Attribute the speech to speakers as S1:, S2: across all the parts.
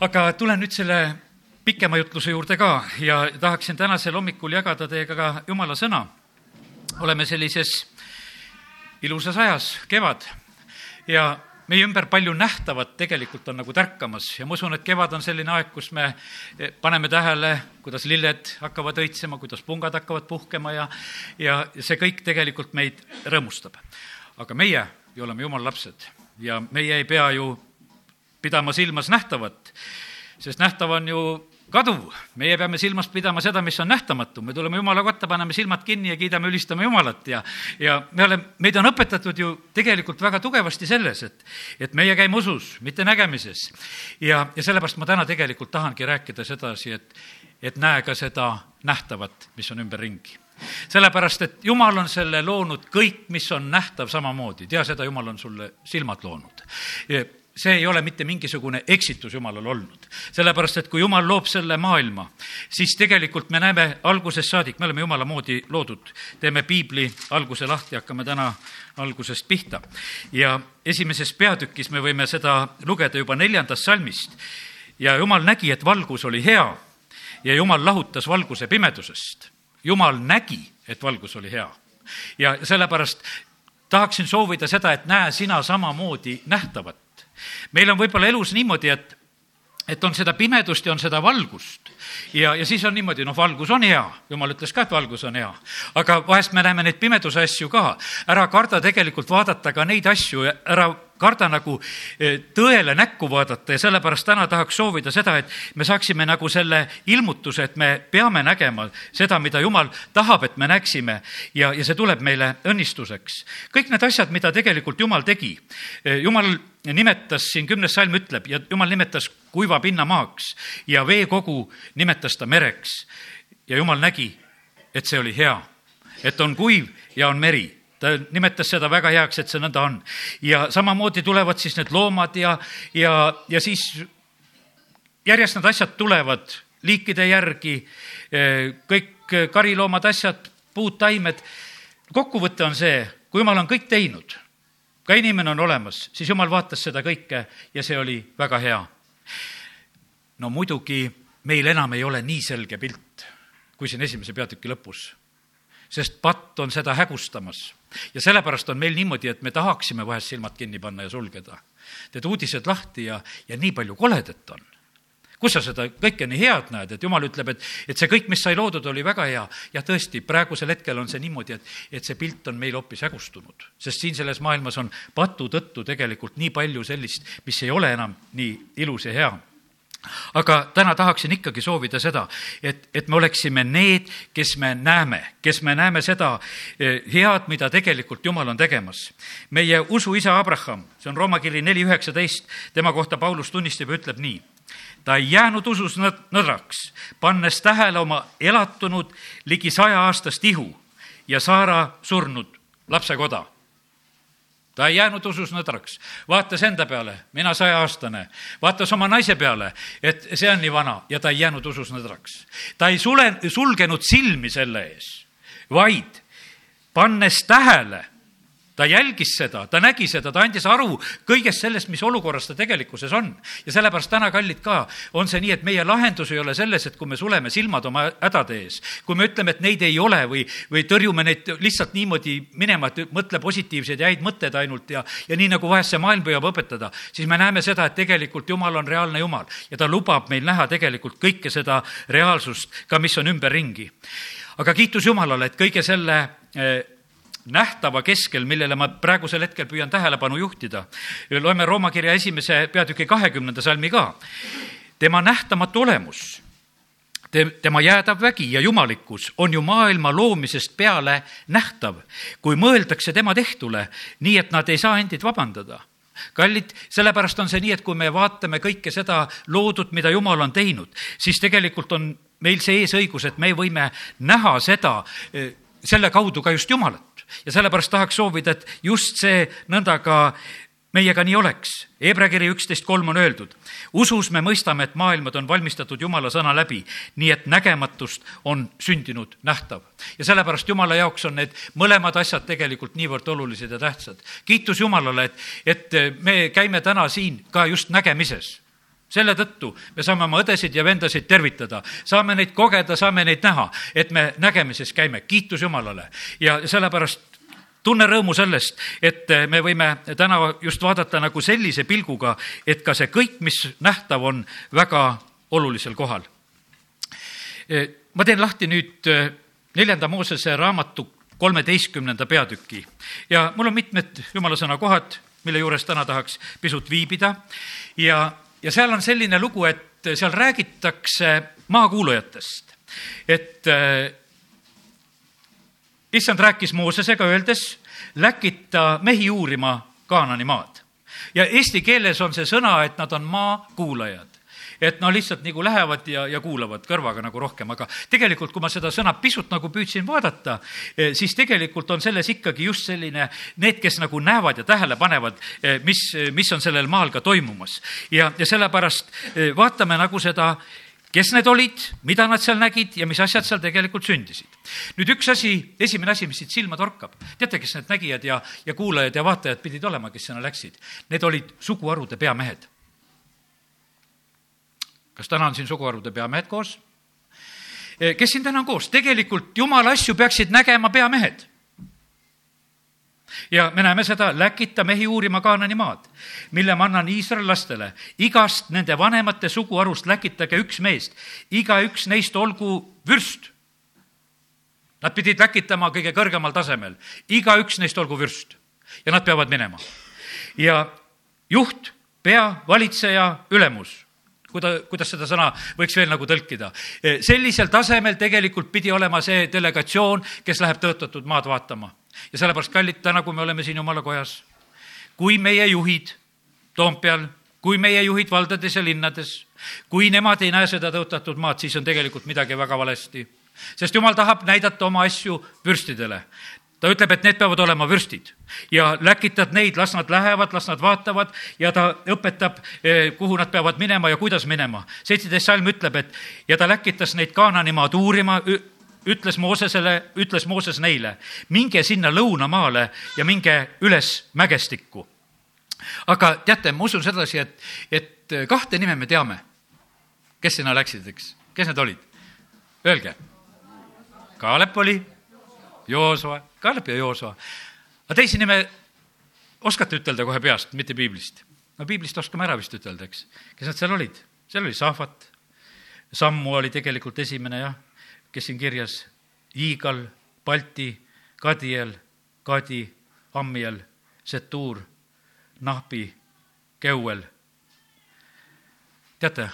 S1: aga tulen nüüd selle pikema jutluse juurde ka ja tahaksin tänasel hommikul jagada teiega ka jumala sõna. oleme sellises ilusas ajas, kevad, ja meie ümber palju nähtavat tegelikult on nagu tärkamas ja ma usun, et kevad on selline aeg, kus me paneme tähele, kuidas lilled hakkavad õitsema, kuidas pungad hakkavad puhkema ja, ja see kõik tegelikult meid rõõmustab. aga meie ju oleme jumala lapsed ja meie ei pea ju pidama silmas nähtavat, sest nähtav on ju kaduv, meie peame silmas pidama seda, mis on nähtamatu, me tuleme Jumala kotta, paneme silmad kinni ja kiidame, ülistame Jumalat. Ja ja me oleme, meid on õpetatud ju tegelikult väga tugevasti selles, et et meie käime usus, mitte nägemises. ja, ja sellepärast ma täna tegelikult tahangi rääkida sedasi, et et näe ka seda nähtavat, mis on ümberringi. Sellepärast, et Jumal on selle loonud kõik, mis on nähtav samamoodi, tea seda, Jumal on sulle silmad loonud see ei ole mitte mingisugune eksitus Jumalal olnud. sellepärast, et kui Jumal loob selle maailma, siis tegelikult me näeme algusest saadik, me oleme Jumala moodi loodud. teeme piibli alguse lahti, hakkame täna algusest pihta. ja esimeses peatükis me võime seda lugeda juba neljandast salmist. ja Jumal nägi, et valgus oli hea ja Jumal lahutas valguse pimedusest. Jumal nägi, et valgus oli hea ja sellepärast tahaksin soovida seda, et näe sina samamoodi nähtavat meil on võib-olla elus niimoodi, et et on seda pimedust ja on seda valgust. ja, ja siis on niimoodi, noh, valgus on hea, jumal ütles ka, et valgus on hea. aga vahest me näeme neid pimeduse asju ka. ära karda tegelikult vaadata ka neid asju, ära karda nagu eh, tõele näkku vaadata ja sellepärast täna tahaks soovida seda, et me saaksime nagu selle ilmutuse, et me peame nägema seda, mida Jumal tahab, et me näeksime ja, ja see tuleb meile õnnistuseks. kõik need asjad, mida tegelikult Jumal tegi, eh, Jumal nimetas siin, kümnes salm ütleb, ja Jumal nimetas kuiva pinna maaks ja veekogu nimetas ta mereks. ja Jumal nägi, et see oli hea, et on kuiv ja on meri ta nimetas seda väga heaks, et see nõnda on. ja samamoodi tulevad siis need loomad ja, ja, ja siis järjest need asjad tulevad liikide järgi, kõik kariloomad, asjad, puud, taimed. kokkuvõte on see, kui jumal on kõik teinud, ka inimene on olemas, siis jumal vaatas seda kõike ja see oli väga hea. no muidugi meil enam ei ole nii selge pilt kui siin esimese peatüki lõpus sest patt on seda hägustamas. Ja sellepärast on meil niimoodi, et me tahaksime vahest silmad kinni panna ja sulgeda. teed uudised lahti ja, ja nii palju koledat on. kus sa seda kõike nii head näed, et jumal ütleb, et, et see kõik, mis sai loodud, oli väga hea. ja tõesti, praegusel hetkel on see niimoodi, et, et see pilt on meil hoopis hägustunud. sest siin selles maailmas on patu tõttu tegelikult nii palju sellist, mis ei ole enam nii ilus ja hea aga täna tahaksin ikkagi soovida seda, et, et me oleksime need, kes me näeme, kes me näeme seda eh, head, mida tegelikult Jumal on tegemas. meie usuisa Abraham, see on Rooma kiri neli üheksateist, tema kohta Paulus tunnistab ja ütleb nii. ta ei jäänud usus nõrraks, pannes tähele oma elatunud ligi sajaaastast ihu ja Saara surnud lapsekoda ta ei jäänud usus nõdraks, vaatas enda peale, mina sajaaastane, vaatas oma naise peale, et see on nii vana ja ta ei jäänud usus nõdraks. ta ei sule, sulgenud silmi selle ees, vaid pannes tähele ta jälgis seda, ta nägi seda, ta andis aru kõigest sellest, mis olukorras ta tegelikkuses on. ja sellepärast täna, kallid ka, on see nii, et meie lahendus ei ole selles, et kui me suleme silmad oma hädade ees, kui me ütleme, et neid ei ole või, või tõrjume neid lihtsalt niimoodi minema, et mõtle positiivseid ja häid mõtteid ainult ja, ja nii nagu vahest see maailm püüab õpetada, siis me näeme seda, et tegelikult Jumal on reaalne Jumal ja ta lubab meil näha tegelikult kõike seda reaalsust ka, mis on ümberringi. aga kiitus Jumalale, et kõige selle eh, nähtava keskel, millele ma praegusel hetkel püüan tähelepanu juhtida. loeme Rooma kirja esimese peatüki kahekümnenda salmi ka. tema nähtamatu olemus, tema jäädav vägi ja jumalikkus on ju maailma loomisest peale nähtav, kui mõeldakse tema tehtule, nii et nad ei saa endid vabandada kallid, sellepärast on see nii, et kui me vaatame kõike seda loodut, mida Jumal on teinud, siis tegelikult on meil see eesõigus, et me võime näha seda, eh, selle kaudu ka just Jumalat ja sellepärast tahaks soovida, et just see nõnda ka meiega nii oleks. Hebra kiri üksteist kolm on öeldud. usus me mõistame, et maailmad on valmistatud Jumala sõna läbi, nii et nägematust on sündinud nähtav. ja sellepärast Jumala jaoks on need mõlemad asjad tegelikult niivõrd olulised ja tähtsad. kiitus Jumalale, et, et me käime täna siin ka just nägemises selle tõttu me saame oma õdesid ja vendasid tervitada, saame neid kogeda, saame neid näha, et me nägemises käime, kiitus Jumalale. ja sellepärast tunne rõõmu sellest, et me võime täna just vaadata nagu sellise pilguga, et ka see kõik, mis nähtav on, väga olulisel kohal. ma teen lahti nüüd neljanda Moosese raamatu kolmeteistkümnenda peatüki ja mul on mitmed jumala sõna kohad, mille juures täna tahaks pisut viibida ja ja seal on selline lugu, et seal räägitakse maakuulujatest, et äh, issand rääkis Moosesega, öeldes, läkita mehi uurima Kaanani maad. ja eesti keeles on see sõna, et nad on maakuulajad et no lihtsalt nagu lähevad ja, ja kuulavad kõrvaga nagu rohkem, aga tegelikult, kui ma seda sõna pisut nagu püüdsin vaadata, eh, siis tegelikult on selles ikkagi just selline, need, kes nagu näevad ja tähele panevad, eh, mis, mis on sellel maal ka toimumas. ja, ja sellepärast vaatame nagu seda kes need olid, mida nad seal nägid ja mis asjad seal tegelikult sündisid. nüüd üks asi, esimene asi, mis siit silma torkab, teate, kes need nägijad ja, ja kuulajad ja vaatajad pidid olema, kes sinna läksid? Need olid suguharude peamehed kas täna on siin suguharude peamehed koos? Eh, kes siin täna on koos? tegelikult jumala asju peaksid nägema peamehed. ja me näeme seda, läkita mehi uurima Kaanani maad, mille ma annan Iisraeli lastele. igast nende vanemate suguharust läkitage üks meest, igaüks neist olgu vürst. Nad pidid läkitama kõige kõrgemal tasemel, igaüks neist olgu vürst ja nad peavad minema. ja juht, pea, valitseja, ülemus kuida-, kuidas seda sõna võiks veel nagu tõlkida. E, sellisel tasemel tegelikult pidi olema see delegatsioon, kes läheb tõotatud maad vaatama. ja sellepärast, kallid, täna, kui me oleme siin jumala kojas, kui meie juhid Toompeal, kui meie juhid valdades ja linnades, kui nemad ei näe seda tõotatud maad, siis on tegelikult midagi väga valesti sest jumal tahab näidata oma asju vürstidele ta ütleb, et need peavad olema vürstid ja läkitad neid, las nad lähevad, las nad vaatavad ja ta õpetab, eh, kuhu nad peavad minema ja kuidas minema. seitseteist salm ütleb, et ja ta läkitas neid Kaananimaad uurima, ütles Moosesele, ütles Mooses neile, minge sinna lõunamaale ja minge üles mägestikku. aga teate, ma usun sedasi, et, et kahte nime me teame, kes sinna läksid, eks, kes need olid? Öelge. Kaalep oli, Joosua Kalep ja Joosua. aga teisi nime oskate ütelda kohe peast, mitte piiblist? no piiblist oskame ära vist ütelda, eks. kes nad seal olid? seal oli Sahvat, Sammu oli tegelikult esimene jah, kes siin kirjas, Iigal, Balti, Kadiel, Kadi, Ammiel, Setuur, Nahbi, Keuel. teate,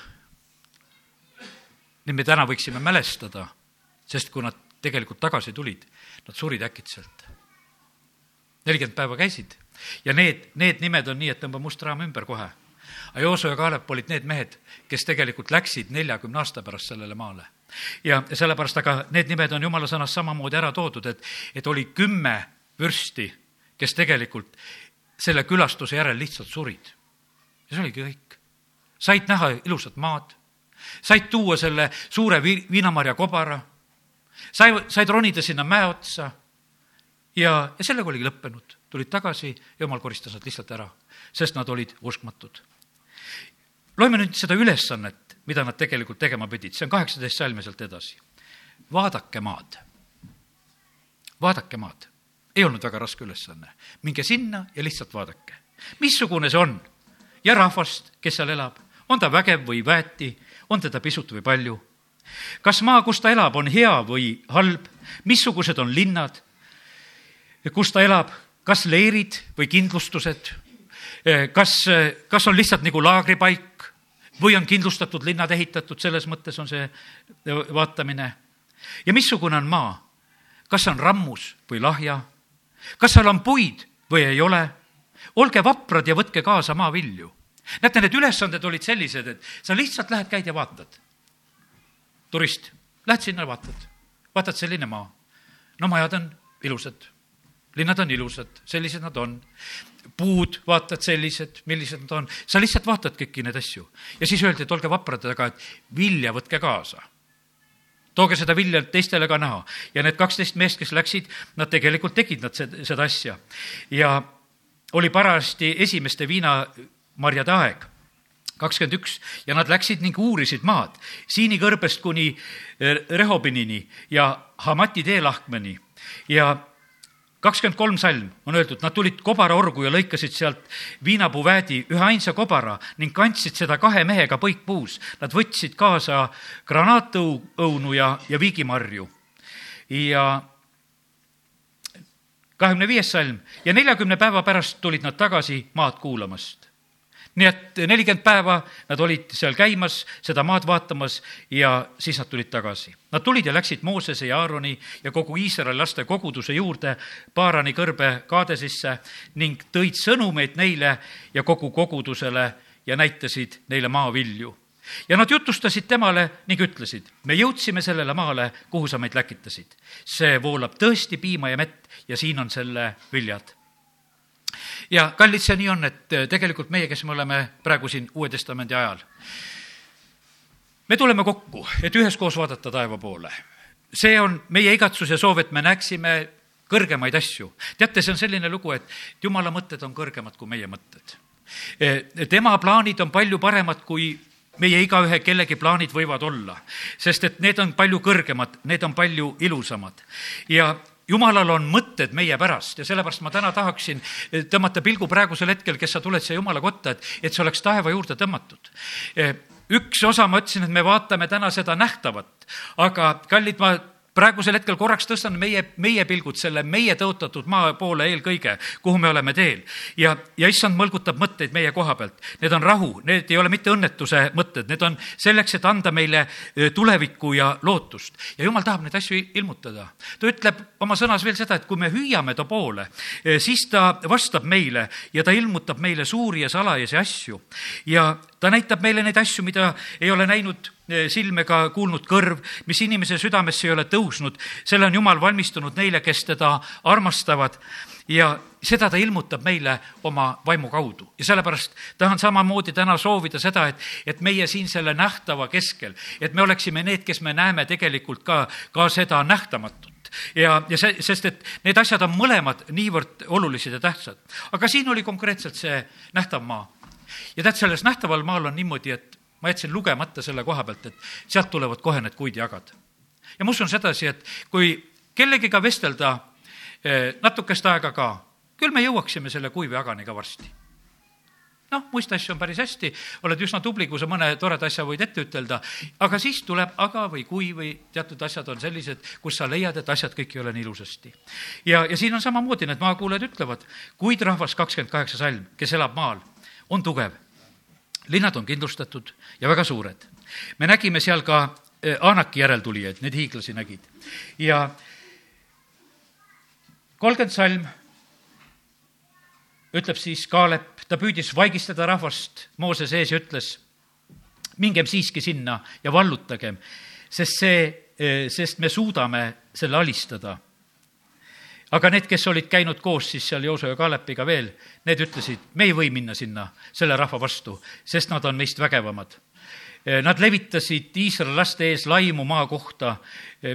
S1: neid me täna võiksime mälestada, sest kui nad tegelikult tagasi tulid, nad surid äkitselt. nelikümmend päeva käisid ja need, need nimed on nii, et tõmba must raam ümber kohe. aga Jooso ja Kaalep olid need mehed, kes tegelikult läksid neljakümne aasta pärast sellele maale. ja sellepärast, aga need nimed on jumala sõnas samamoodi ära toodud, et, et oli kümme vürsti, kes tegelikult selle külastuse järel lihtsalt surid. ja see oligi kõik. said näha ilusat maad, said tuua selle suure vi-, viinamarja kobara sai, said ronida sinna mäe otsa ja, ja sellega oligi lõppenud. tulid tagasi, jumal koristas nad lihtsalt ära, sest nad olid uskmatud. loeme nüüd seda ülesannet, mida nad tegelikult tegema pidid, see on kaheksateist salm ja sealt edasi. vaadake maad. vaadake maad. ei olnud väga raske ülesanne. minge sinna ja lihtsalt vaadake. missugune see on? ja rahvast, kes seal elab, on ta vägev või väeti, on teda pisut või palju kas maa, kus ta elab, on hea või halb, missugused on linnad, kus ta elab, kas leerid või kindlustused, kas, kas on lihtsalt nagu laagripaik või on kindlustatud linnad ehitatud, selles mõttes on see vaatamine. ja missugune on maa, kas on rammus või lahja, kas seal on puid või ei ole, olge vaprad ja võtke kaasa maavilju. näete, need ülesanded olid sellised, et sa lihtsalt lähed, käid ja vaatad turist, lähed sinna, vaatad, vaatad, selline maa. no majad on ilusad, linnad on ilusad, sellised nad on. puud, vaatad sellised, millised nad on, sa lihtsalt vaatad kõiki neid asju. ja siis öeldi, et olge vaprad, aga et vilja võtke kaasa tooge seda vilja teistele ka näha. ja need kaksteist meest, kes läksid, nad tegelikult tegid nad seda, asja. ja oli parajasti esimeste viinamarjade aeg kakskümmend üks ja nad läksid ning uurisid maad Siini kõrbest kuni Rehobinini ja Hamati teelahkmeni ja kakskümmend kolm salm on öeldud, nad tulid kobaraorgu ja lõikasid sealt viinapuu väädi üheainsa kobara ning kandsid seda kahe mehega põikpuus. Nad võtsid kaasa granaatõunu ja, ja viigimarju. ja kahekümne viies salm ja neljakümne päeva pärast tulid nad tagasi maad kuulamast nii et nelikümmend päeva nad olid seal käimas, seda maad vaatamas ja siis nad tulid tagasi. Nad tulid ja läksid Moosese ja Aaroni ja kogu Iisraeli laste koguduse juurde Paarani kõrbe Kaadesisse ning tõid sõnumeid neile ja kogu kogudusele ja näitasid neile maavilju. ja nad jutustasid temale ning ütlesid, me jõudsime sellele maale, kuhu sa meid läkitasid. see voolab tõesti piima ja mett ja siin on selle viljad ja kallid, see nii on, et äh, tegelikult meie, kes me oleme praegu siin Uue Testamendi ajal, me tuleme kokku, et üheskoos vaadata taeva poole. see on meie igatsus ja soov, et me näeksime kõrgemaid asju. teate, see on selline lugu, et jumala mõtted on kõrgemad kui meie mõtted. Äh, tema plaanid on palju paremad, kui meie igaühe kellegi plaanid võivad olla, sest et need on palju kõrgemad, need on palju ilusamad. ja jumalal on mõtted meie pärast ja sellepärast ma täna tahaksin eh, tõmmata pilgu praegusel hetkel, kes sa tuled siia Jumala kotta, et, et see oleks taeva juurde tõmmatud. Eh, üks osa, ma ütlesin, et me vaatame täna seda nähtavat, aga kallid, ma praegusel hetkel korraks tõstan meie, meie pilgud selle meie tõotatud maa poole eelkõige, kuhu me oleme teel. ja, ja issand mõlgutab mõtteid meie koha pealt. Need on rahu, need ei ole mitte õnnetuse mõtted, need on selleks, et anda meile tulevikku ja lootust. ja jumal tahab neid asju ilmutada. ta ütleb oma sõnas veel seda, et kui me hüüame ta poole, siis ta vastab meile ja ta ilmutab meile suuri ja salajasi asju. ja ta näitab meile neid asju, mida ei ole näinud Eh, silm ega kuulnud kõrv, mis inimese südamesse ei ole tõusnud, selle on Jumal valmistunud neile, kes teda armastavad ja seda ta ilmutab meile oma vaimu kaudu ja sellepärast tahan samamoodi täna soovida seda, et, et meie siin selle nähtava keskel, et me oleksime need, kes me näeme tegelikult ka, ka seda nähtamatut ja, ja see, sest et need asjad on mõlemad niivõrd olulised ja tähtsad. aga siin oli konkreetselt see nähtav maa. Ja tead, selles nähtaval maal on niimoodi, et ma jätsin lugemata selle koha pealt, et sealt tulevad kohe need kuidjagad. ja ma usun sedasi, et kui kellegiga vestelda eh, natukest aega ka, küll me jõuaksime selle kuivjaganiga varsti noh, muist asju on päris hästi, oled üsna tubli, kui sa mõne toreda asja võid ette ütelda, aga siis tuleb aga või kui või teatud asjad on sellised, kus sa leiad, et asjad kõik ei ole nii ilusasti. ja, ja siin on samamoodi, need maakuulajad ütlevad, kuid rahvas kakskümmend kaheksa salm, kes elab maal, on tugev linnad on kindlustatud ja väga suured. me nägime seal ka eh, Anaki järeltulijaid, neid hiiglasi nägid. ja kolmkümmend salm ütleb siis Kaalep, ta püüdis vaigistada rahvast Moose sees ja ütles, mingem siiski sinna ja vallutagem, sest see, eh, sest me suudame selle alistada aga need, kes olid käinud koos siis seal Jooso ja Kaalepiga veel, need ütlesid, me ei või minna sinna selle rahva vastu, sest nad on meist vägevamad. Nad levitasid Iisraeli laste ees laimu maa kohta,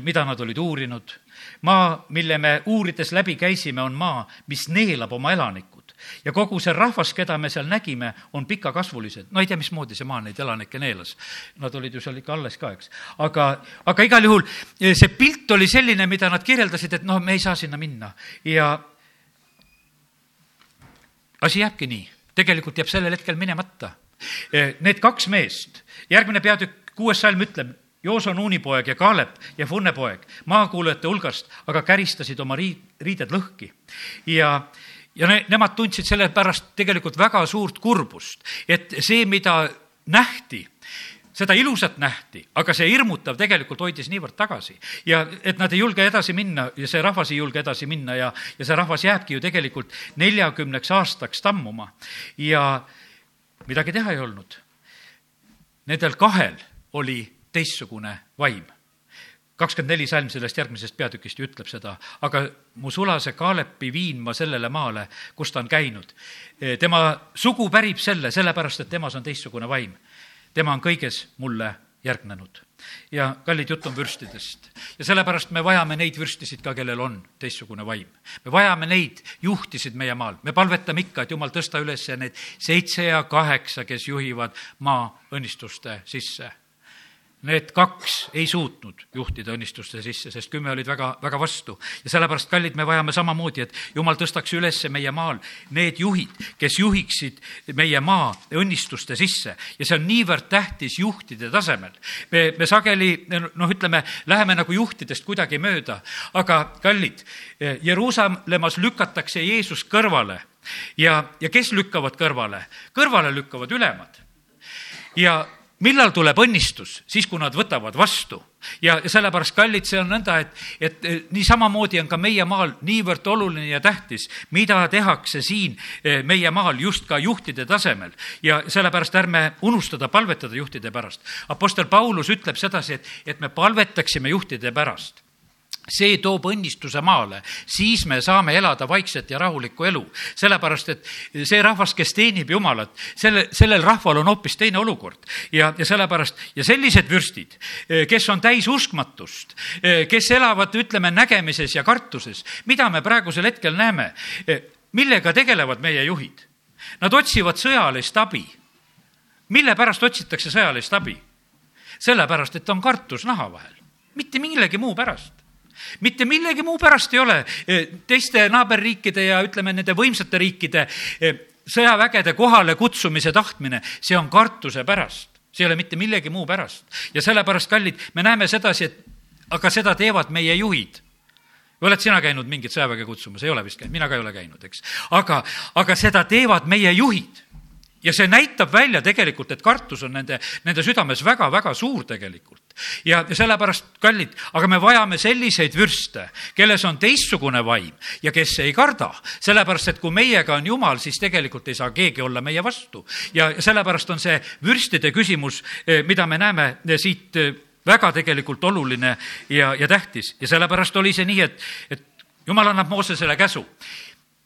S1: mida nad olid uurinud. maa, mille me uurides läbi käisime, on maa, mis neelab oma elanikud ja kogu see rahvas, keda me seal nägime, on pikakasvulised. no ei tea, mismoodi see maa neid elanikke neelas. Nad olid ju seal ikka alles ka, eks. aga, aga igal juhul eh, see pilt oli selline, mida nad kirjeldasid, et noh, me ei saa sinna minna ja asi jääbki nii, tegelikult jääb sellel hetkel minemata. Eh, need kaks meest, järgmine peatükk, kuues salm ütleb, Jooso Nuuni poeg ja Kaalep ja Funne poeg maakuulajate hulgast, aga käristasid oma riid, riided lõhki. ja, ja ne-, nemad tundsid selle pärast tegelikult väga suurt kurbust, et see, mida nähti, seda ilusat nähti, aga see hirmutav tegelikult hoidis niivõrd tagasi. ja et nad ei julge edasi minna ja see rahvas ei julge edasi minna ja, ja see rahvas jääbki ju tegelikult neljakümneks aastaks tammuma. ja midagi teha ei olnud. Nendel kahel oli teistsugune vaim kakskümmend neli salm sellest järgmisest peatükist ju ütleb seda, aga mu sulase Kaalepi viin ma sellele maale, kus ta on käinud. tema sugu pärib selle, sellepärast et temas on teistsugune vaim. tema on kõiges mulle järgnenud ja kallid, jutt on vürstidest. ja sellepärast me vajame neid vürstisid ka, kellel on teistsugune vaim. me vajame neid juhtisid meie maal, me palvetame ikka, et jumal, tõsta üles need seitse ja kaheksa, kes juhivad maa õnnistuste sisse Need kaks ei suutnud juhtida õnnistuste sisse, sest kümme olid väga, väga vastu. ja sellepärast, kallid, me vajame samamoodi, et jumal tõstaks üles meie maal need juhid, kes juhiksid meie maa õnnistuste sisse ja see on niivõrd tähtis juhtide tasemel. me, me sageli noh, ütleme, läheme nagu juhtidest kuidagi mööda, aga kallid, Jeruusalemmas lükatakse Jeesus kõrvale ja, ja kes lükkavad kõrvale? kõrvale lükkavad ülemad ja millal tuleb õnnistus? siis, kui nad võtavad vastu. ja sellepärast, kallid, see on nõnda, et, et nii samamoodi on ka meie maal niivõrd oluline ja tähtis, mida tehakse siin eh, meie maal just ka juhtide tasemel. ja sellepärast ärme unustada palvetada juhtide pärast. Apostel Paulus ütleb sedasi, et, et me palvetaksime juhtide pärast see toob õnnistuse maale, siis me saame elada vaikset ja rahulikku elu. sellepärast, et see rahvas, kes teenib Jumalat, selle, sellel rahval on hoopis teine olukord. ja, ja sellepärast, ja sellised vürstid, kes on täis uskmatust, kes elavad, ütleme, nägemises ja kartuses, mida me praegusel hetkel näeme, millega tegelevad meie juhid? Nad otsivad sõjalist abi. mille pärast otsitakse sõjalist abi? sellepärast, et on kartus naha vahel, mitte millegi muu pärast mitte millegi muu pärast ei ole e, teiste naaberriikide ja ütleme, nende võimsate riikide e, sõjavägede kohale kutsumise tahtmine, see on kartuse pärast, see ei ole mitte millegi muu pärast. ja sellepärast, kallid, me näeme sedasi, et aga seda teevad meie juhid või oled sina käinud mingit sõjaväge kutsumas, ei ole vist käinud, mina ka ei ole käinud, eks. aga, aga seda teevad meie juhid ja see näitab välja tegelikult, et kartus on nende, nende südames väga-väga suur tegelikult. Ja, sellepärast, kallid, aga me vajame selliseid vürste, kelles on teistsugune vaim ja kes ei karda, sellepärast et kui meiega on Jumal, siis tegelikult ei saa keegi olla meie vastu. ja sellepärast on see vürstide küsimus, eh, mida me näeme eh, siit eh, väga tegelikult oluline ja, ja tähtis. Ja sellepärast oli see nii, et, et jumal annab Moosesele käsu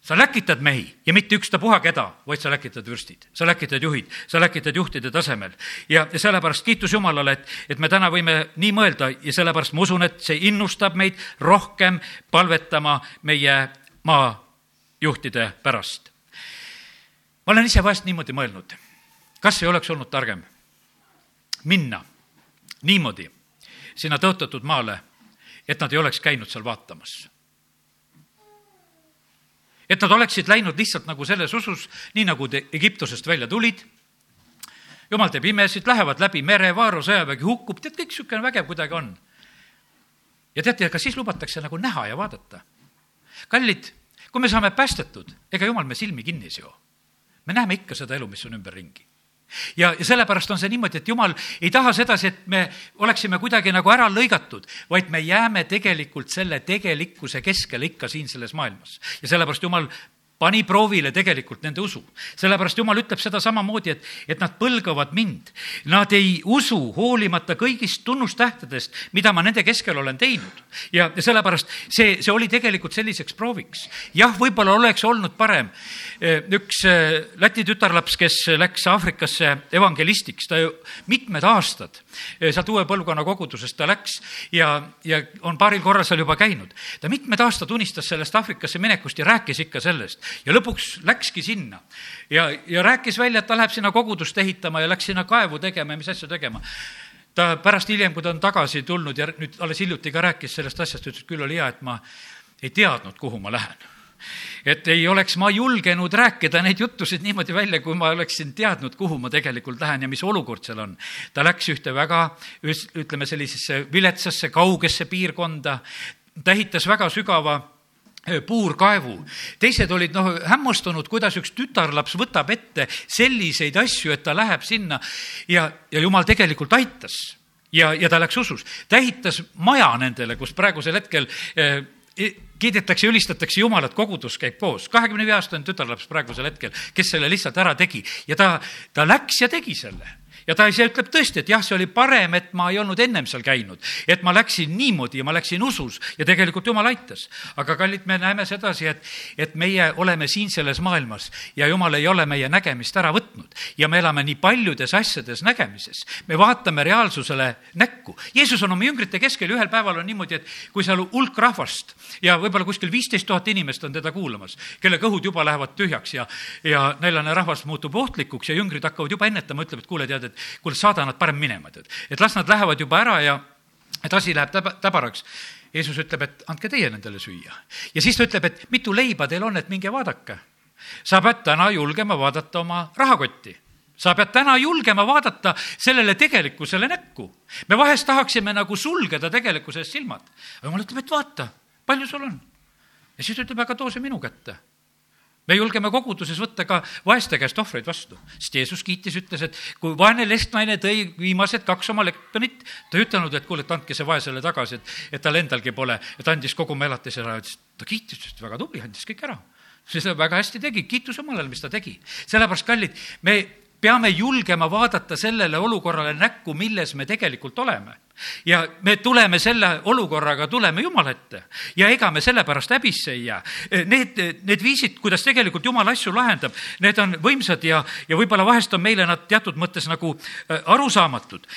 S1: sa läkitad mehi ja mitte ükstapuha keda, vaid sa läkitad vürstid, sa läkitad juhid, sa läkitad juhtide tasemel. ja, ja sellepärast kiitus Jumalale, et, et me täna võime nii mõelda ja sellepärast ma usun, et see innustab meid rohkem palvetama meie maajuhtide pärast. ma olen ise vahest niimoodi mõelnud, kas ei oleks olnud targem minna niimoodi sinna tõotatud maale, et nad ei oleks käinud seal vaatamas et nad oleksid läinud lihtsalt nagu selles usus, nii nagu te Egiptusest välja tulid. jumal teeb imesid, lähevad läbi mere, Vaaro sõjavägi hukkub, tead, kõik niisugune vägev kuidagi on. ja teate, ka siis lubatakse nagu näha ja vaadata. kallid, kui me saame päästetud, ega jumal me silmi kinni ei seo. me näeme ikka seda elu, mis on ümberringi ja, ja sellepärast on see niimoodi, et jumal ei taha sedasi, et me oleksime kuidagi nagu ära lõigatud, vaid me jääme tegelikult selle tegelikkuse keskele ikka siin selles maailmas. ja sellepärast jumal pani proovile tegelikult nende usu. sellepärast Jumal ütleb seda samamoodi, et, et nad põlgavad mind. Nad ei usu hoolimata kõigist tunnustähtedest, mida ma nende keskel olen teinud. ja, sellepärast see, see oli tegelikult selliseks prooviks. jah, võib-olla oleks olnud parem eh, üks eh, Läti tütarlaps, kes läks Aafrikasse evangelistiks, ta ju mitmed aastad eh, sealt uue põlvkonna kogudusest ta läks ja, ja on paaril korral seal juba käinud. ta mitmed aastad unistas sellest Aafrikasse minekust ja rääkis ikka sellest ja lõpuks läkski sinna ja, ja rääkis välja, et ta läheb sinna kogudust ehitama ja läks sinna kaevu tegema ja mis asju tegema ta pärast hiljem, kui ta on tagasi tulnud ja nüüd alles hiljuti ka rääkis sellest asjast, ütles, et küll oli hea, et ma ei teadnud, kuhu ma lähen. et ei oleks ma julgenud rääkida neid juttusid niimoodi välja, kui ma oleksin teadnud, kuhu ma tegelikult lähen ja mis olukord seal on. ta läks ühte väga, ütleme sellisesse viletsasse, kaugesse piirkonda, ta ehitas väga sügava puurkaevu. teised olid noh, hämmastunud, kuidas üks tütarlaps võtab ette selliseid asju, et ta läheb sinna ja, ja jumal tegelikult aitas. ja, ja ta läks usus. ta ehitas maja nendele, kus praegusel hetkel eh, kiidetakse, ülistatakse Jumalat, kogudus käib koos. kahekümne viie aastane tütarlaps praegusel hetkel, kes selle lihtsalt ära tegi ja ta, ta läks ja tegi selle ja ta ise ütleb tõesti, et jah, see oli parem, et ma ei olnud ennem seal käinud, et ma läksin niimoodi ja ma läksin usus ja tegelikult jumal aitas. aga kallid, me näeme sedasi, et, et meie oleme siin selles maailmas ja jumal ei ole meie nägemist ära võtnud ja me elame nii paljudes asjades nägemises. me vaatame reaalsusele näkku. Jeesus on oma jüngrite keskel, ühel päeval on niimoodi, et kui seal hulk rahvast ja võib-olla kuskil viisteist tuhat inimest on teda kuulamas, kelle kõhud juba lähevad tühjaks ja, ja näljane rahvas muutub ohtlikuks ja jüngrid hakkavad juba ennetama, ütleb, et kuule, tead, et kuule, saada nad parem minema, tead. et las nad lähevad juba ära ja et asi läheb täba, täbaraks. Jeesus ütleb, et andke teie nendele süüa. ja siis ta ütleb, et mitu leiba teil on, et minge vaadake. sa pead täna julgema vaadata oma rahakotti sa pead täna julgema vaadata sellele tegelikkusele näkku. me vahest tahaksime nagu sulgeda tegelikkuse eest silmad. jumal ütleb, et vaata, palju sul on. ja siis ütleb, aga too see minu kätte me julgeme koguduses võtta ka vaeste käest ohvreid vastu, sest Jeesus kiitis, ütles, et kui vaene lestnaine tõi viimased kaks oma leptonit, ta ei ütelnud, et kuule, et andke see vaesele tagasi, et, et tal endalgi pole, et andis kogu oma elatise ära, ütles, ta kiitis, ütles, väga tubli, andis kõik ära. seda väga hästi tegi, kiitus Jumalale, mis ta tegi. sellepärast, kallid, me peame julgema vaadata sellele olukorrale näkku, milles me tegelikult oleme. Ja me tuleme selle olukorraga, tuleme Jumala ette ja ega me sellepärast häbisse ei jää. Need, need viisid, kuidas tegelikult Jumal asju lahendab, need on võimsad ja, ja võib-olla vahest on meile nad teatud mõttes nagu äh, arusaamatud.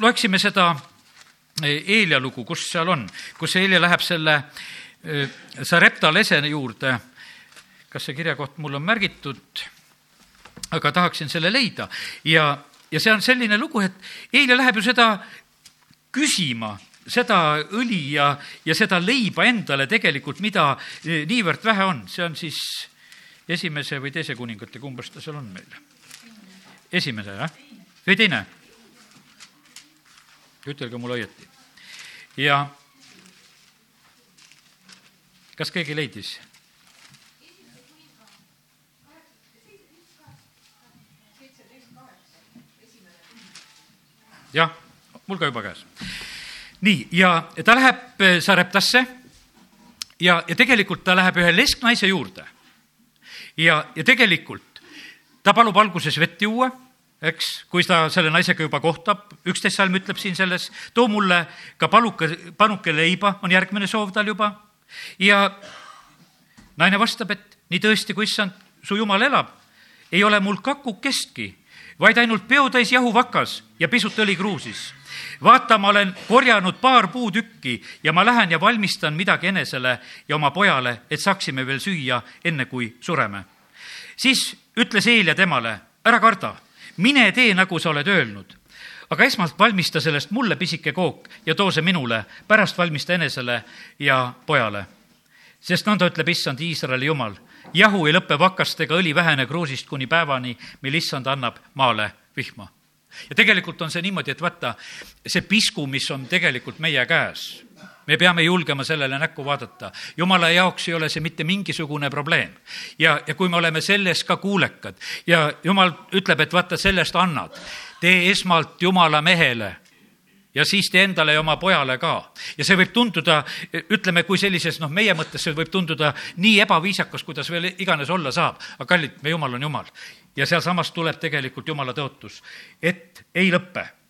S1: loeksime seda äh, Eelia lugu, kus seal on, kus Eelia läheb selle äh, Sarepta lesene juurde. kas see kirjakoht mul on märgitud? aga tahaksin selle leida ja, ja see on selline lugu, et eile läheb ju seda küsima, seda õli ja, ja seda leiba endale tegelikult, mida eh, niivõrd vähe on, see on siis esimese või teise kuningate, kumbas ta seal on meil? esimese, jah? või teine? ütelge mulle õieti. ja kas keegi leidis? jah, mul ka juba käes. nii, ja ta läheb eh, Sareptasse ja, ja tegelikult ta läheb ühe lesknaise juurde. ja, ja tegelikult ta palub alguses vett juua, eks, kui ta selle naisega juba kohtab, üksteist salm ütleb siin selles, too mulle ka paluka, panuke leiba, on järgmine soov tal juba. ja naine vastab, et nii tõesti, kui issand, su jumal elab, ei ole mul kakukestki vaid ainult peotäis jahuvakas ja pisut õli kruusis. Vaata, ma olen korjanud paar puutükki ja ma lähen ja valmistan midagi enesele ja oma pojale, et saaksime veel süüa, enne kui sureme. siis ütles Eelia temale, ära karda, mine tee, nagu sa oled öelnud aga esmalt valmista sellest mulle pisike kook ja too see minule, pärast valmista enesele ja pojale. sest nõnda ütleb issand Iisraeli jumal jahu ei lõpe vakastega, õli väheneb kruusist kuni päevani, mil issand annab maale vihma. Ja tegelikult on see niimoodi, et vaata, see pisku, mis on tegelikult meie käes, me peame julgema sellele näkku vaadata. jumala jaoks ei ole see mitte mingisugune probleem. ja, ja kui me oleme selles ka kuulekad ja jumal ütleb, et vaata, sellest annad, tee esmalt jumala mehele ja siis tee endale ja oma pojale ka. ja see võib tunduda, ütleme, kui sellises, noh, meie mõttes see võib tunduda nii ebaviisakas, kuidas veel iganes olla saab, aga kallid, me jumal on jumal. ja sealsamas tuleb tegelikult jumala tõotus, et ei lõpe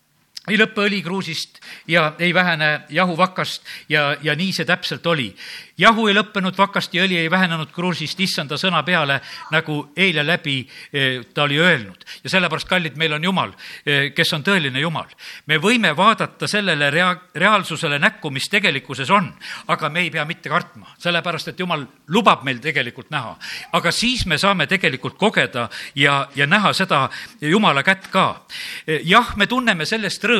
S1: ei lõppe õlikruusist ja ei vähene jahuvakast ja, ja nii see täpselt oli jahu ei lõppenud, vakast ja õli ei vähenenud kruusist issanda sõna peale, nagu eile läbi eh, ta oli öelnud. ja sellepärast, kallid, meil on Jumal, eh, kes on tõeline Jumal. me võime vaadata sellele rea-, reaalsusele näkku, mis tegelikkuses on, aga me ei pea mitte kartma, sellepärast et Jumal lubab meil tegelikult näha. aga siis me saame tegelikult kogeda ja, ja näha seda Jumala kätt ka. Eh, jah, me tunneme sellest rõõmu,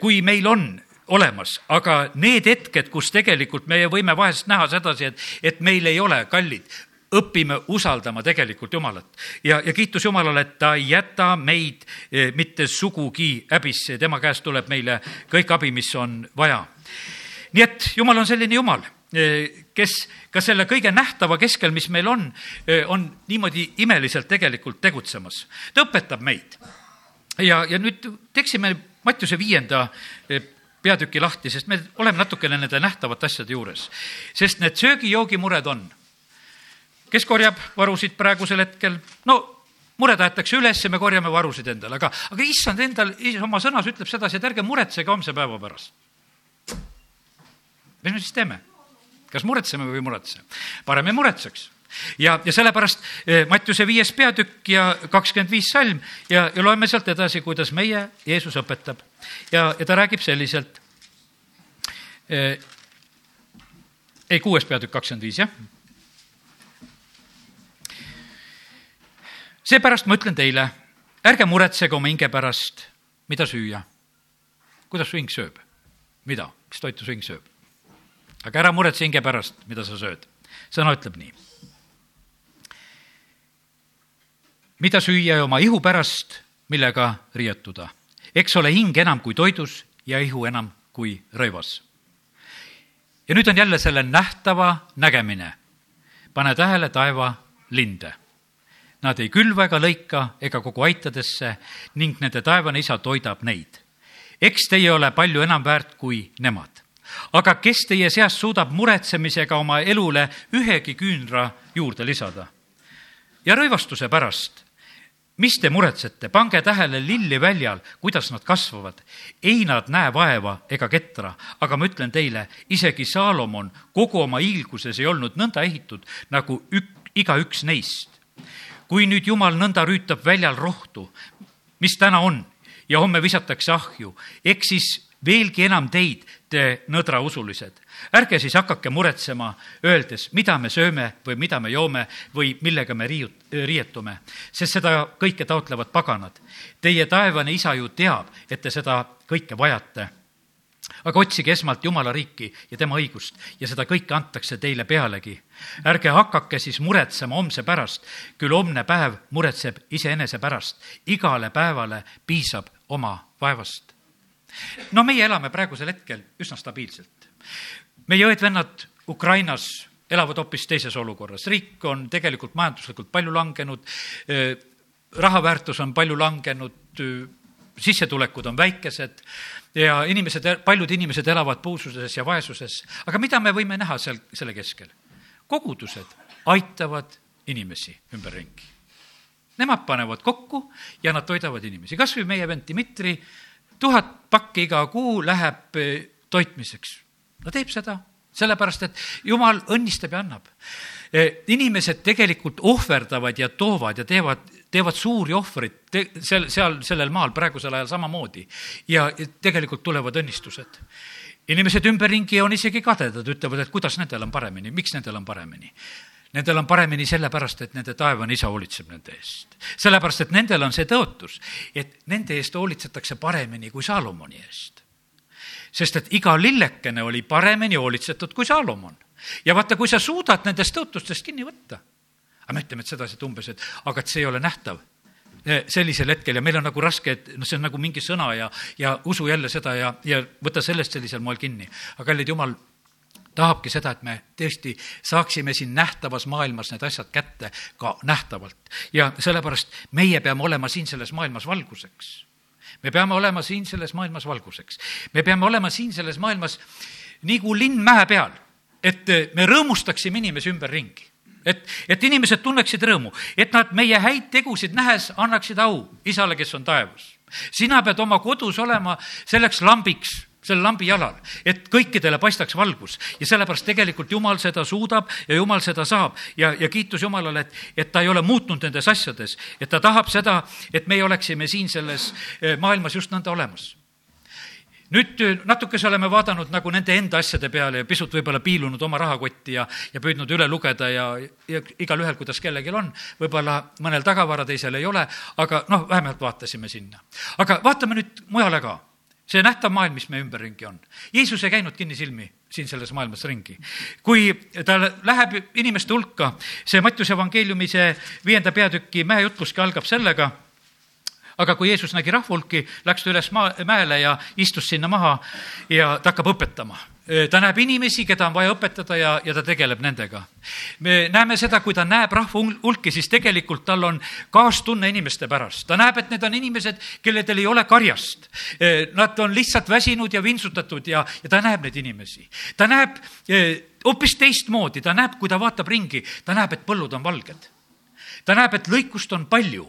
S1: kui meil on olemas, aga need hetked, kus tegelikult me võime vahest näha sedasi, et, et meil ei ole kallid, õpime usaldama tegelikult Jumalat. ja, ja kiitus Jumalale, et ta ei jäta meid eh, mitte sugugi häbisse, tema käest tuleb meile kõik abi, mis on vaja. nii et Jumal on selline Jumal, eh, kes ka selle kõige nähtava keskel, mis meil on, eh, on niimoodi imeliselt tegelikult tegutsemas. ta õpetab meid. ja, ja nüüd teeksime Mattiuse viienda peatüki lahti, sest me oleme natukene nende nähtavate asjade juures. sest need söögi-joogimured on. kes korjab varusid praegusel hetkel? no mure tahetakse üles ja me korjame varusid endale, aga, aga issand endal oma sõnas ütleb sedasi, et ärge muretsege homse päeva pärast. mis me siis teeme? kas muretseme või ei muretse? parem ei muretseks ja, ja sellepärast eh, Mattiuse viies peatükk ja kakskümmend viis salm ja, ja loeme sealt edasi, kuidas meie Jeesus õpetab. ja, ja ta räägib selliselt. Eh, ei, kuues peatükk, kakskümmend viis, jah. seepärast ma ütlen teile, ärge muretsege oma hinge pärast, mida süüa. kuidas su hing sööb? mida, mis toitu su hing sööb? aga ära muretse hinge pärast, mida sa sööd. sõna ütleb nii. Mida süüa ja oma ihu pärast, millega riietuda. eks ole hing enam kui toidus ja ihu enam kui rõivas. ja nüüd on jälle selle nähtava nägemine. pane tähele taeva linde. Nad ei külva ega lõika ega kogu aitadesse ning nende taevane isa toidab neid. eks teie ole palju enam väärt kui nemad aga kes teie seast suudab muretsemisega oma elule ühegi küünra juurde lisada? ja rõivastuse pärast, mis te muretsete, pange tähele lilli väljal, kuidas nad kasvavad. ei nad näe vaeva ega ketra, aga ma ütlen teile, isegi Saalomon kogu oma hiilguses ei olnud nõnda ehitud nagu ük-, igaüks neist. kui nüüd Jumal nõnda rüütab väljal rohtu, mis täna on ja homme visatakse ahju, eks siis veelgi enam teid, te nõdrausulised. Ärge siis hakake muretsema, öeldes, mida me sööme või mida me joome või millega me riiut-, riietume, sest seda kõike taotlevad paganad. Teie taevane isa ju teab, et te seda kõike vajate aga otsige esmalt Jumala riiki ja tema õigust ja seda kõike antakse teile pealegi. ärge hakake siis muretsema homse pärast, küll homne päev muretseb iseenese pärast. igale päevale piisab oma vaevast no meie elame praegusel hetkel üsna stabiilselt. Meie õed-vennad Ukrainas elavad hoopis teises olukorras, riik on tegelikult majanduslikult palju langenud, raha väärtus on palju langenud, sissetulekud on väikesed ja inimesed, paljud inimesed elavad puususes ja vaesuses. aga mida me võime näha seal, selle keskel? kogudused aitavad inimesi ümberringi. Nemad panevad kokku ja nad toidavad inimesi, kas või meie vend Dmitri tuhat pakki iga kuu läheb eh, toitmiseks. No teeb seda, sellepärast et jumal õnnistab ja annab. Eh, inimesed tegelikult ohverdavad ja toovad ja teevad, teevad suuri ohvreid te, seal, seal sellel maal praegusel ajal samamoodi. ja tegelikult tulevad õnnistused inimesed ümberringi on isegi kadedad, ütlevad, et kuidas nendel on paremini, miks nendel on paremini. Nendel on paremini sellepärast, et nende taevane isa hoolitseb nende eest. sellepärast, et nendel on see tõotus, et nende eest hoolitsetakse paremini kui Saalomoni eest. Sest et iga lillekene oli paremini hoolitsetud kui Saalomon. ja vaata, kui sa suudad nendest tõotustest kinni võtta, aga me ütleme, et sedasi, et umbes, et aga et see ei ole nähtav eh, sellisel hetkel ja meil on nagu raske, et noh, see on nagu mingi sõna ja, ja usu jälle seda ja, ja võta sellest sellisel moel kinni. aga kallid jumal tahabki seda, et me tõesti saaksime siin nähtavas maailmas need asjad kätte ka nähtavalt. ja sellepärast meie peame olema siin selles maailmas valguseks. Me peame olema siin selles maailmas valguseks. me peame olema siin selles maailmas nagu linn mäe peal, et me rõõmustaksime inimesi ümberringi et, et inimesed tunneksid rõõmu, et nad meie häid tegusid nähes annaksid au isale, kes on taevas. sina pead oma kodus olema selleks lambiks selle lambi jalal, et kõikidele paistaks valgus. Ja sellepärast tegelikult Jumal seda suudab ja Jumal seda saab. Ja, ja kiitus Jumalale, et, et ta ei ole muutnud nendes asjades, et ta tahab seda, et meie oleksime siin selles eh, maailmas just nõnda olemas. Nüüd eh, natukese oleme vaadanud nagu nende enda asjade peale ja pisut võib-olla piilunud oma rahakotti ja, ja püüdnud üle lugeda ja, ja igalühel, kuidas kellelgi on, võib-olla mõnel tagavara, teisel ei ole, aga noh, vähemalt vaatasime sinna. aga vaatame nüüd mujale ka see nähtav maailm, mis meie ümberringi on. Jeesus ei käinud kinnisilmi siin selles maailmas ringi. kui ta läheb inimeste hulka, see Mattiuse evangeeliumi see viienda peatüki mäejutluski algab sellega, aga kui Jeesus nägi rahvahulki, läks ta üles maa, mäele ja istus sinna maha ja ta hakkab õpetama ta näeb inimesi, keda on vaja õpetada ja, ja ta tegeleb nendega. me näeme seda, kui ta näeb rahva hulki, siis tegelikult tal on kaastunne inimeste pärast. ta näeb, et need on inimesed, kelledel ei ole karjast. Nad on lihtsalt väsinud ja vintsutatud ja, ja ta näeb neid inimesi. ta näeb hoopis teistmoodi, ta näeb, kui ta vaatab ringi, ta näeb, et põllud on valged. ta näeb, et lõikust on palju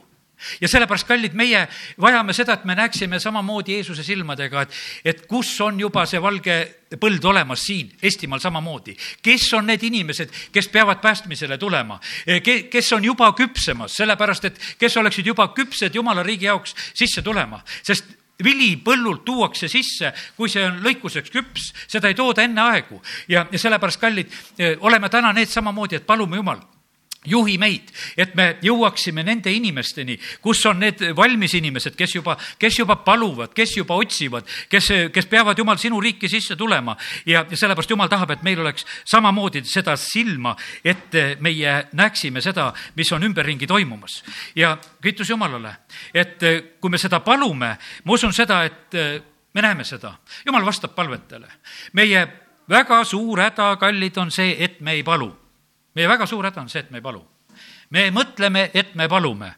S1: ja sellepärast, kallid, meie vajame seda, et me näeksime samamoodi Jeesuse silmadega, et, et kus on juba see valge põld olemas siin Eestimaal samamoodi. kes on need inimesed, kes peavad päästmisele tulema, kes on juba küpsemas, sellepärast et kes oleksid juba küpsed Jumala riigi jaoks sisse tulema, sest vili põllult tuuakse sisse, kui see on lõikuseks küps, seda ei tooda enne aegu. Ja, ja sellepärast, kallid, oleme täna need samamoodi, et palume Jumal juhi meid, et me jõuaksime nende inimesteni, kus on need valmis inimesed, kes juba, kes juba paluvad, kes juba otsivad, kes, kes peavad, Jumal, sinu riiki sisse tulema. ja, ja sellepärast Jumal tahab, et meil oleks samamoodi seda silma, et meie näeksime seda, mis on ümberringi toimumas. ja kiitus Jumalale, et kui me seda palume, ma usun seda, et me näeme seda. Jumal vastab palvetele. meie väga suur häda, kallid, on see, et me ei palu meie väga suur häda on see, et me ei palu. me mõtleme, et me palume.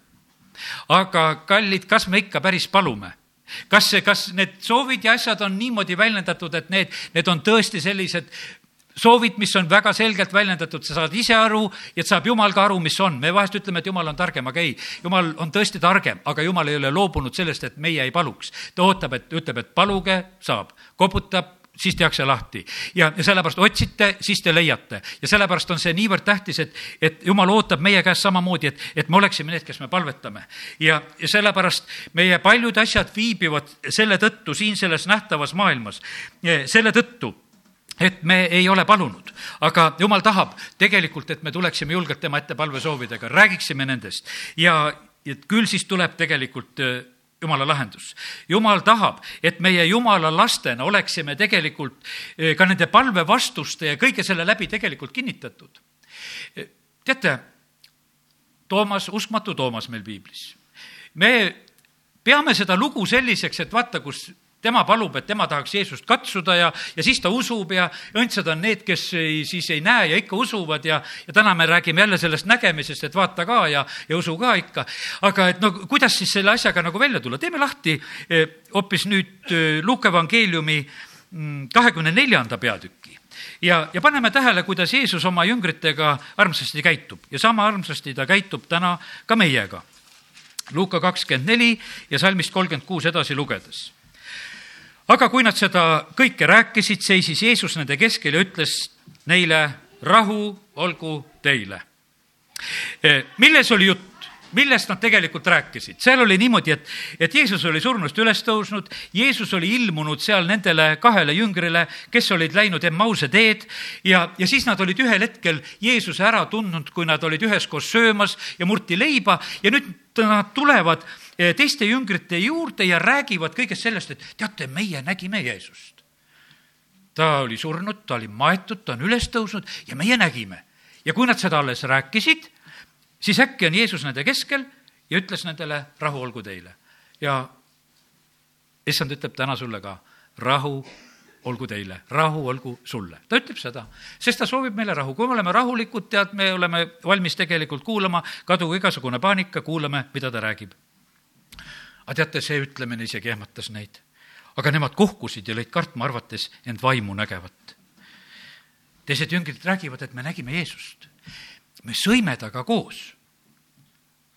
S1: aga kallid, kas me ikka päris palume? kas see, kas need soovid ja asjad on niimoodi väljendatud, et need, need on tõesti sellised soovid, mis on väga selgelt väljendatud, sa saad ise aru ja saab Jumal ka aru, mis on. me vahest ütleme, et Jumal on targem, aga ei, Jumal on tõesti targem, aga Jumal ei ole loobunud sellest, et meie ei paluks. ta ootab, et ütleb, et paluge, saab, koputab, siis tehakse lahti. ja, ja sellepärast otsite, siis te leiate. ja sellepärast on see niivõrd tähtis, et, et jumal ootab meie käest samamoodi, et, et me oleksime need, kes me palvetame. ja, ja sellepärast meie paljud asjad viibivad selle tõttu siin selles nähtavas maailmas, selle tõttu et me ei ole palunud, aga jumal tahab tegelikult, et me tuleksime julgelt tema ette palvesoovidega, räägiksime nendest ja, et küll siis tuleb tegelikult jumala lahendus. jumal tahab, et meie jumala lastena oleksime tegelikult eh, ka nende palvevastuste ja kõige selle läbi tegelikult kinnitatud. Eh, teate, Toomas, uskmatu Toomas meil piiblis. me peame seda lugu selliseks, et vaata, kus tema palub, et tema tahaks Jeesust katsuda ja, ja siis ta usub ja õndsad on need, kes ei, siis ei näe ja ikka usuvad ja, ja täna me räägime jälle sellest nägemisest, et vaata ka ja, ja usu ka ikka. aga et no kuidas siis selle asjaga nagu välja tulla, teeme lahti eh, hoopis nüüd eh, Luuke evangeeliumi mm, kahekümne neljanda peatüki ja, ja paneme tähele, kuidas Jeesus oma jüngritega armsasti käitub ja sama armsasti ta käitub täna ka meiega. Luuka kakskümmend neli ja salmist kolmkümmend kuus edasi lugedes aga kui nad seda kõike rääkisid, seisis Jeesus nende keskel ja ütles neile, rahu olgu teile. E, milles oli jutt? millest nad tegelikult rääkisid, seal oli niimoodi, et, et Jeesus oli surnust üles tõusnud, Jeesus oli ilmunud seal nendele kahele jüngrile, kes olid läinud Emmause teed ja, ja siis nad olid ühel hetkel Jeesuse ära tundnud, kui nad olid üheskoos söömas ja murti leiba ja nüüd nad tulevad teiste jüngrite juurde ja räägivad kõigest sellest, et teate, meie nägime Jeesust. ta oli surnud, ta oli maetud, ta on üles tõusnud ja meie nägime. ja kui nad seda alles rääkisid, siis äkki on Jeesus nende keskel ja ütles nendele, rahu olgu teile. ja issand ütleb täna sulle ka, rahu olgu teile, rahu olgu sulle. ta ütleb seda, sest ta soovib meile rahu. kui me oleme rahulikud, tead, me oleme valmis tegelikult kuulama, kadugu igasugune paanika, kuulame, mida ta räägib aga teate, see ütlemine isegi ehmatas neid. aga nemad kohkusid ja lõid kartma, arvates end vaimu nägevat. teised jüngrid räägivad, et me nägime Jeesust. me sõime temaga koos.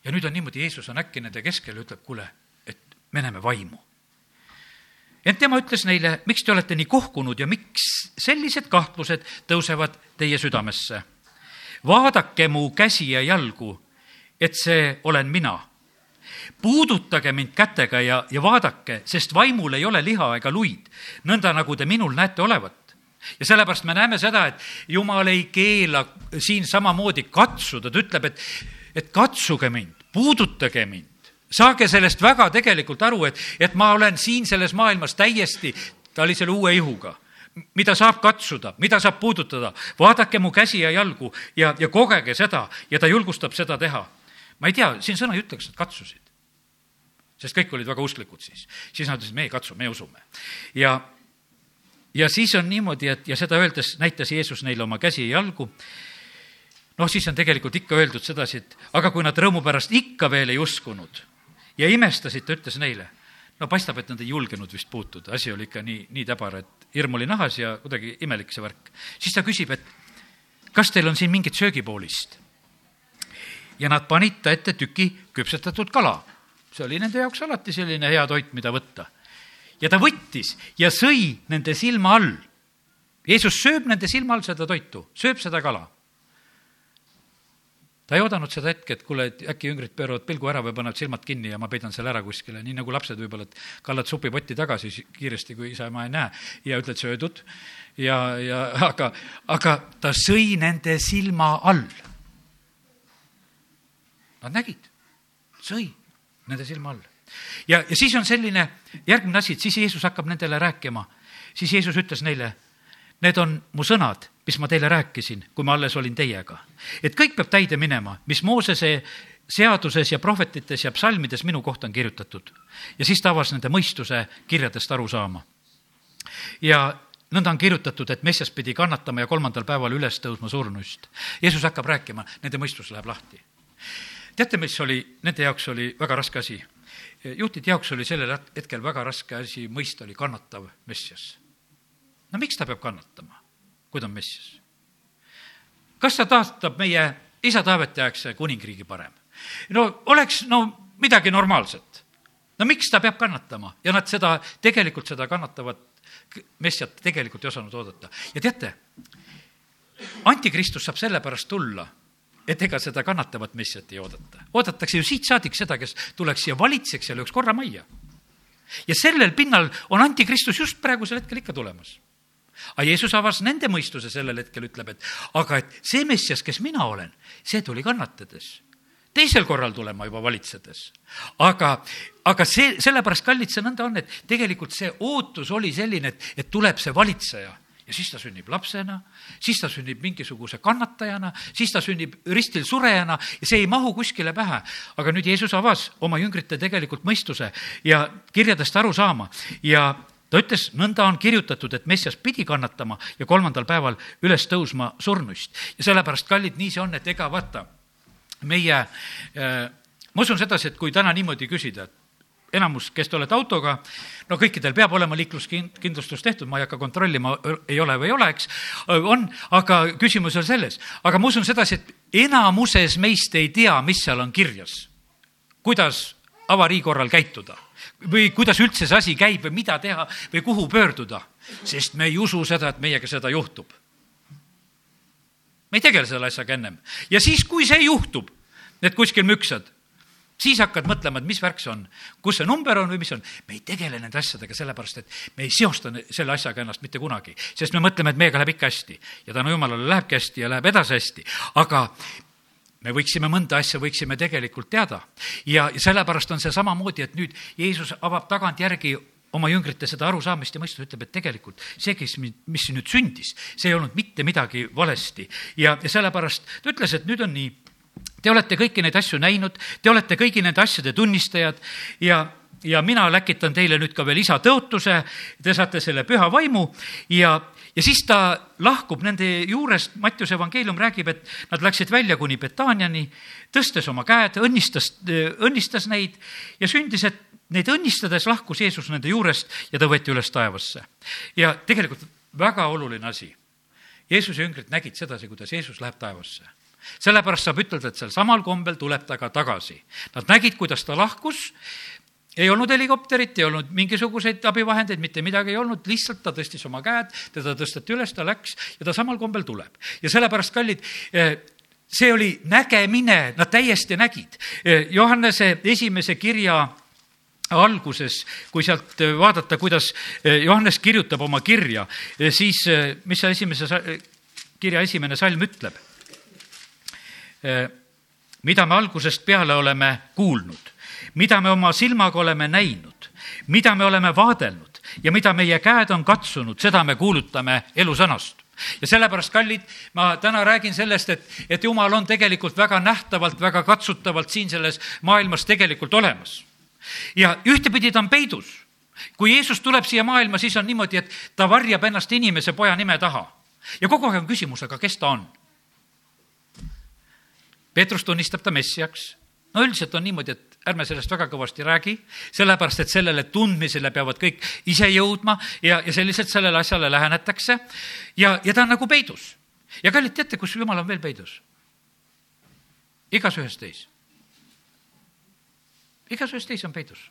S1: ja nüüd on niimoodi, Jeesus on äkki nende keskel ja ütleb, kuule, et me näeme vaimu. ent tema ütles neile, miks te olete nii kohkunud ja miks sellised kahtlused tõusevad teie südamesse? vaadake mu käsi ja jalgu, et see olen mina puudutage mind kätega ja, ja vaadake, sest vaimul ei ole liha ega luid, nõnda nagu te minul näete olevat. Ja sellepärast me näeme seda, et jumal ei keela siin samamoodi katsuda, ta ütleb, et, et katsuge mind, puudutage mind, saage sellest väga tegelikult aru, et, et ma olen siin selles maailmas täiesti, ta oli selle uue ihuga. Mida saab katsuda, mida saab puudutada, vaadake mu käsi ja jalgu ja, ja kogege seda ja ta julgustab seda teha. ma ei tea, siin sõna ei ütle, kas nad katsusid sest kõik olid väga usklikud siis. siis nad ütlesid, me ei katsu, me usume. ja, ja siis on niimoodi, et ja seda öeldes näitas Jeesus neile oma käsi ja jalgu. noh, siis on tegelikult ikka öeldud sedasi, et aga kui nad rõõmu pärast ikka veel ei uskunud ja imestasid, ta ütles neile, no paistab, et nad ei julgenud vist puutuda, asi oli ikka nii, nii täbar, et hirm oli nahas ja kuidagi imelik see värk. siis ta küsib, et kas teil on siin mingit söögipoolist? ja nad panid ta ette tüki küpsetatud kala see oli nende jaoks alati selline hea toit, mida võtta. ja ta võttis ja sõi nende silma all. Jeesus sööb nende silma all seda toitu, sööb seda kala ta ei oodanud seda hetke, et kuule, et äkki jüngrid pööravad pilgu ära või panevad silmad kinni ja ma peidan selle ära kuskile, nii nagu lapsed võib-olla, et kallad supipotti tagasi kiiresti, kui isa ema ei näe ja ütled söödud. ja, ja aga, aga ta sõi nende silma all. Nad nägid, sõi nende silma all. ja, ja siis on selline järgmine asi, et siis Jeesus hakkab nendele rääkima. siis Jeesus ütles neile, need on mu sõnad mis ma teile rääkisin, kui ma alles olin teiega. et kõik peab täide minema, mis Moosese seaduses ja prohvetites ja psalmides minu kohta on kirjutatud. ja siis ta avas nende mõistuse kirjadest aru saama. ja nõnda on kirjutatud, et Messias pidi kannatama ja kolmandal päeval üles tõusma surnuist. Jeesus hakkab rääkima, nende mõistus läheb lahti. Teate, mis oli, nende jaoks oli väga raske asi? juhtide jaoks oli sellel hetkel väga raske asi mõista, oli kannatav Messias. no miks ta peab kannatama? kui ta on Messias. kas ta taastab meie isa Taaveti aegse kuningriigi parem? no oleks no midagi normaalset. no miks ta peab kannatama ja nad seda, tegelikult seda kannatavat Messiat tegelikult ei osanud oodata. ja teate, antikristus saab sellepärast tulla, et ega seda kannatavat Messiat ei oodata. oodatakse ju siit saadik seda, kes tuleks siia valitseks ja lööks korra majja. ja sellel pinnal on antikristus just praegusel hetkel ikka tulemas aga Jeesus avas nende mõistuse sellel hetkel, ütleb, et aga et see Messias, kes mina olen, see tuli kannatades teisel korral tulema juba valitsedes. aga, aga see, sellepärast, kallid, see nõnda on, et tegelikult see ootus oli selline, et, et tuleb see valitseja ja siis ta sünnib lapsena, siis ta sünnib mingisuguse kannatajana, siis ta sünnib ristil surejana ja see ei mahu kuskile pähe. aga nüüd Jeesus avas oma jüngrite tegelikult mõistuse ja kirjadest aru saama ja ta ütles, nõnda on kirjutatud, et Messias pidi kannatama ja kolmandal päeval üles tõusma surnuist. ja sellepärast, kallid, nii see on, et ega vaata, meie äh,, ma usun sedasi, et kui täna niimoodi küsida, et enamus, kes te olete autoga, no kõikidel peab olema liikluskindlustus tehtud, ma ei hakka kontrollima, ei ole või ei ole, eks, on, aga küsimus on selles. aga ma usun sedasi, et enamuses meist ei tea, mis seal on kirjas. kuidas avarii korral käituda või kuidas üldse see asi käib või mida teha või kuhu pöörduda, sest me ei usu seda, et meiega seda juhtub. me ei tegele selle asjaga ennem ja siis, kui see juhtub, et kuskil müksad, siis hakkad mõtlema, et mis värk see on, kus see number on või mis on. me ei tegele nende asjadega sellepärast, et me ei seosta selle asjaga ennast mitte kunagi, sest me mõtleme, et meiega läheb ikka hästi ja tänu jumalale lähebki hästi ja läheb edasi hästi, aga me võiksime mõnda asja, võiksime tegelikult teada. ja sellepärast on see samamoodi, et nüüd Jeesus avab tagantjärgi oma jüngrite seda arusaamist ja mõistust, ütleb, et tegelikult see, kes, mis nüüd sündis, see ei olnud mitte midagi valesti. ja, ja sellepärast ta ütles, et nüüd on nii, te olete kõiki neid asju näinud, te olete kõigi nende asjade tunnistajad ja ja mina läkitan teile nüüd ka veel isa tõotuse, te saate selle püha vaimu ja, ja siis ta lahkub nende juurest, Mattiuse evangeelium räägib, et nad läksid välja kuni Betaniani, tõstes oma käed, õnnistas, õnnistas neid ja sündis, et neid õnnistades lahkus Jeesus nende juurest ja ta võeti üles taevasse. ja tegelikult väga oluline asi. Jeesuse jüngrid nägid sedasi, kuidas Jeesus läheb taevasse sellepärast saab ütelda, et sel samal kombel tuleb ta ka tagasi. Nad nägid, kuidas ta lahkus ei olnud helikopterit, ei olnud mingisuguseid abivahendeid, mitte midagi ei olnud, lihtsalt ta tõstis oma käed, teda tõsteti üles, ta läks ja ta samal kombel tuleb. ja sellepärast, kallid, eh, see oli nägemine, nad täiesti nägid. Eh, Johannese esimese kirja alguses, kui sealt vaadata, kuidas eh, Johannes kirjutab oma kirja, siis mis see esimese kirja esimene salm ütleb? Mida me algusest peale oleme kuulnud mida me oma silmaga oleme näinud, mida me oleme vaadelnud ja mida meie käed on katsunud, seda me kuulutame elusõnast ja sellepärast, kallid, ma täna räägin sellest, et, et jumal on tegelikult väga nähtavalt, väga katsutavalt siin selles maailmas tegelikult olemas. ja ühtepidi ta on peidus. kui Jeesus tuleb siia maailma, siis on niimoodi, et ta varjab ennast inimese poja nime taha. ja kogu aeg on küsimus, aga kes ta on? Peetrus tunnistab ta messiaks. no üldiselt on niimoodi, et ärme sellest väga kõvasti räägi, sellepärast et sellele tundmisele peavad kõik ise jõudma ja, ja selliselt sellele asjale lähenetakse. ja, ja ta on nagu peidus. ja kallid, teate, kus jumal on veel peidus? igas ühes teis. igasuguses teis on peidus.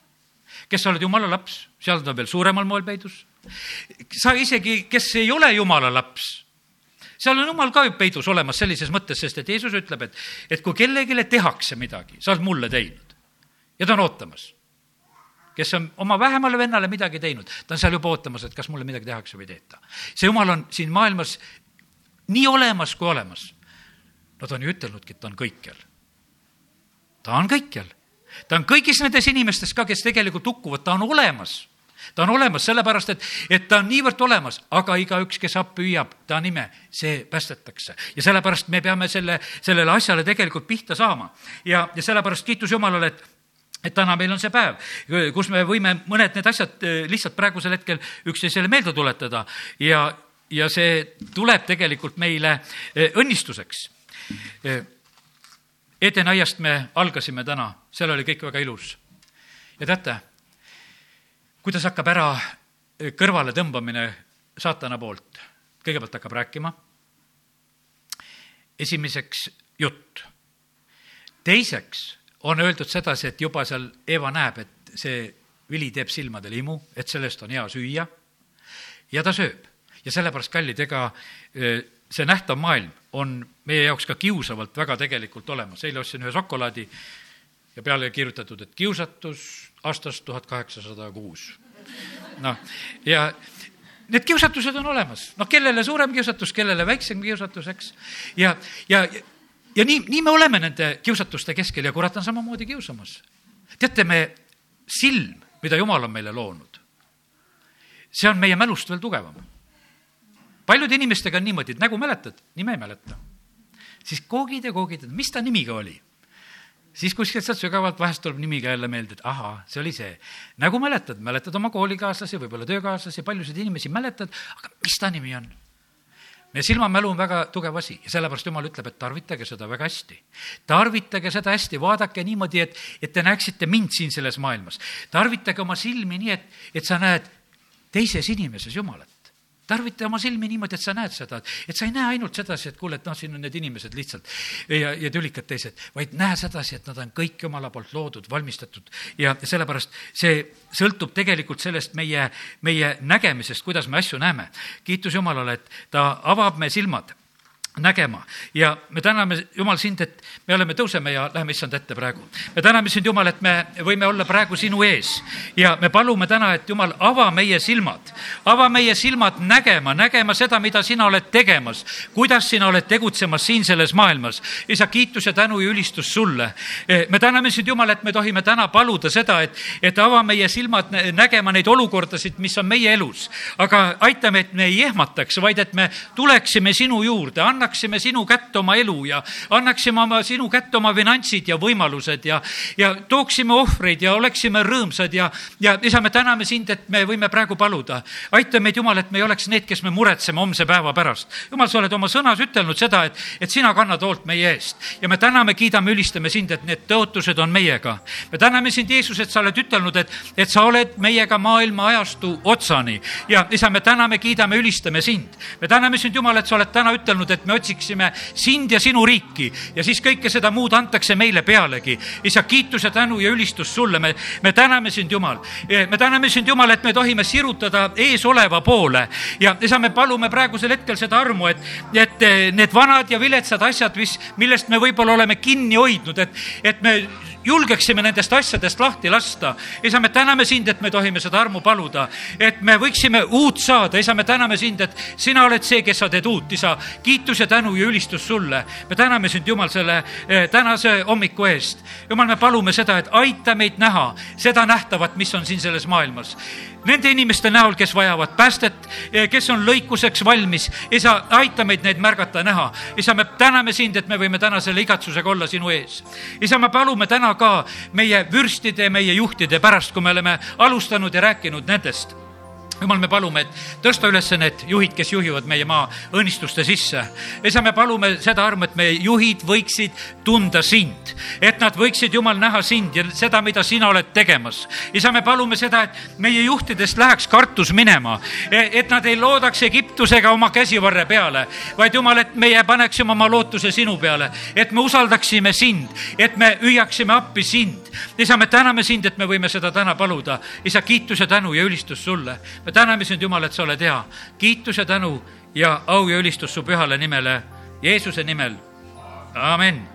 S1: kes sa oled jumala laps, seal ta on veel suuremal moel peidus. sa isegi, kes ei ole jumala laps, seal on jumal ka ju peidus olemas sellises mõttes, sest et Jeesus ütleb, et, et kui kellelegi tehakse midagi, sa oled mulle teinud ja ta on ootamas kes on oma vähemale vennale midagi teinud, ta on seal juba ootamas, et kas mulle midagi tehakse või ei tehta. see jumal on siin maailmas nii olemas kui olemas. no ta on ju ütelnudki, et ta on kõikjal. ta on kõikjal. ta on kõigis nendes inimestes ka, kes tegelikult hukkuvad, ta on olemas ta on olemas sellepärast, et, et ta on niivõrd olemas, aga igaüks, kes appi hüüab ta nime, see päästetakse. ja sellepärast me peame selle, sellele asjale tegelikult pihta saama. ja, ja sellepärast kiitus Jumalale, et et täna meil on see päev, kus me võime mõned need asjad eh, lihtsalt praegusel hetkel üksteisele meelde tuletada ja, ja see tuleb tegelikult meile eh, õnnistuseks. Eh, Edenaiast me algasime täna, seal oli kõik väga ilus. ja teate, kuidas hakkab ära kõrvale tõmbamine saatana poolt? kõigepealt hakkab rääkima. esimeseks jutt. teiseks on öeldud sedasi, et juba seal Eva näeb, et see vili teeb silmadele imu, et sellest on hea süüa ja ta sööb. ja sellepärast, kallid, ega e, see nähtav maailm on meie jaoks ka kiusavalt väga tegelikult olemas. eile ostsin ühe šokolaadi ja peale kirjutatud, et kiusatus aastast tuhat kaheksasada kuus. noh, ja need kiusatused on olemas, noh, kellele suurem kiusatus, kellele väiksem kiusatus, eks. ja, ja ja nii, nii me oleme nende kiusatuste keskel ja kurat on samamoodi kiusamas. teate, me, silm, mida Jumal on meile loonud, see on meie mälust veel tugevam. paljude inimestega on niimoodi, et nägu mäletad, nime ei mäleta. siis koogid ja koogid, mis ta nimi ka oli siis kuskilt sealt sügavalt vahest tuleb nimi ka jälle meelde, et ahaa, see oli see. nägu mäletad, mäletad oma koolikaaslasi, võib-olla töökaaslasi, paljusid inimesi mäletad, aga mis ta nimi on? meie silmamälu on väga tugev asi ja sellepärast Jumal ütleb, et tarvitage seda väga hästi. tarvitage seda hästi, vaadake niimoodi, et, et te näeksite mind siin selles maailmas. tarvitage oma silmi nii, et, et sa näed teises inimeses Jumalat tarvita oma silmi niimoodi, et sa näed seda, et sa ei näe ainult sedasi, et kuule, et noh, siin on need inimesed lihtsalt ja, ja tülikad teised, vaid näe sedasi, et nad on kõik Jumala poolt loodud, valmistatud. Ja sellepärast see sõltub tegelikult sellest meie, meie nägemisest, kuidas me asju näeme. kiitus Jumalale, et ta avab me silmad nägema ja me täname, Jumal, sind, et me oleme, tõuseme ja läheme issand ette praegu. me täname sind, Jumal, et me võime olla praegu sinu ees ja me palume täna, et Jumal, ava meie silmad, ava meie silmad nägema, nägema seda, mida sina oled tegemas, kuidas sina oled tegutsemas siin selles maailmas. isa, kiitus ja tänu ja ülistus sulle. Eh, me täname sind, Jumal, et me tohime täna paluda seda, et, et ava meie silmad nägema neid olukordasid, mis on meie elus. aga aitame, et me ei ehmataks, vaid et me tuleksime sinu juurde, anna annaksime sinu kätte oma elu ja annaksime oma, sinu kätte oma finantsid ja võimalused ja, ja tooksime ohvreid ja oleksime rõõmsad ja, ja isa, me täname sind, et me võime praegu paluda. aita meid, Jumal, et me ei oleks need, kes me muretseme homse päeva pärast. Jumal, sa oled oma sõnas ütelnud seda, et, et sina kannad hoolt meie eest ja me täname, kiidame, ülistame sind, et need tõotused on meiega. me täname sind, Jeesus, et sa oled ütelnud, et, et sa oled meiega maailma ajastu otsani ja isa, me täname, kiidame, ülistame sind. me täname sind, Jumal, et sa oled täna ütelnud, et me otsiksime sind ja sinu riiki ja siis kõike seda muud antakse meile pealegi. isa, kiitus ja tänu ja ülistus sulle, me, me täname sind, Jumal. me täname sind, Jumal, et me tohime sirutada eesoleva poole ja isa, me palume praegusel hetkel seda armu, et, et need vanad ja viletsad asjad, mis, millest me võib-olla oleme kinni hoidnud, et, et me julgeksime nendest asjadest lahti lasta. isa, me täname sind, et me tohime seda armu paluda, et me võiksime uut saada, isa, me täname sind, et sina oled see, kes sa teed uut, isa. kiitus ja tänu ja ülistus sulle. me täname sind, Jumal, selle eh, tänase hommiku eest. Jumal, me palume seda, et aita meid näha seda nähtavat, mis on siin selles maailmas nende inimeste näol, kes vajavad päästet, eh, kes on lõikuseks valmis. isa, aita meid neid märgata, näha. isa, me täname sind, et me võime täna selle igatsusega olla sinu ees. isa, me palume täna ka meie vürstide, meie juhtide pärast, kui me oleme alustanud ja rääkinud nendest jumal, me palume, et tõsta üles need juhid, kes juhivad meie maa õnnistuste sisse. isa, me palume seda armu, et meie juhid võiksid tunda sind, et nad võiksid, Jumal, näha sind ja seda, mida sina oled tegemas. isa, me palume seda, et meie juhtidest läheks kartus minema, et nad ei loodaks Egiptusega oma käsivarre peale, vaid Jumal, et meie paneksime oma lootuse sinu peale, et me usaldaksime sind, et me hüüaksime appi sind. isa, me täname sind, et me võime seda täna paluda. isa, kiitus ja tänu ja ülistus sulle me täname sind, Jumal, et sa oled hea. kiitus ja tänu ja au ja ülistus su pühale nimele, Jeesuse nimel. amin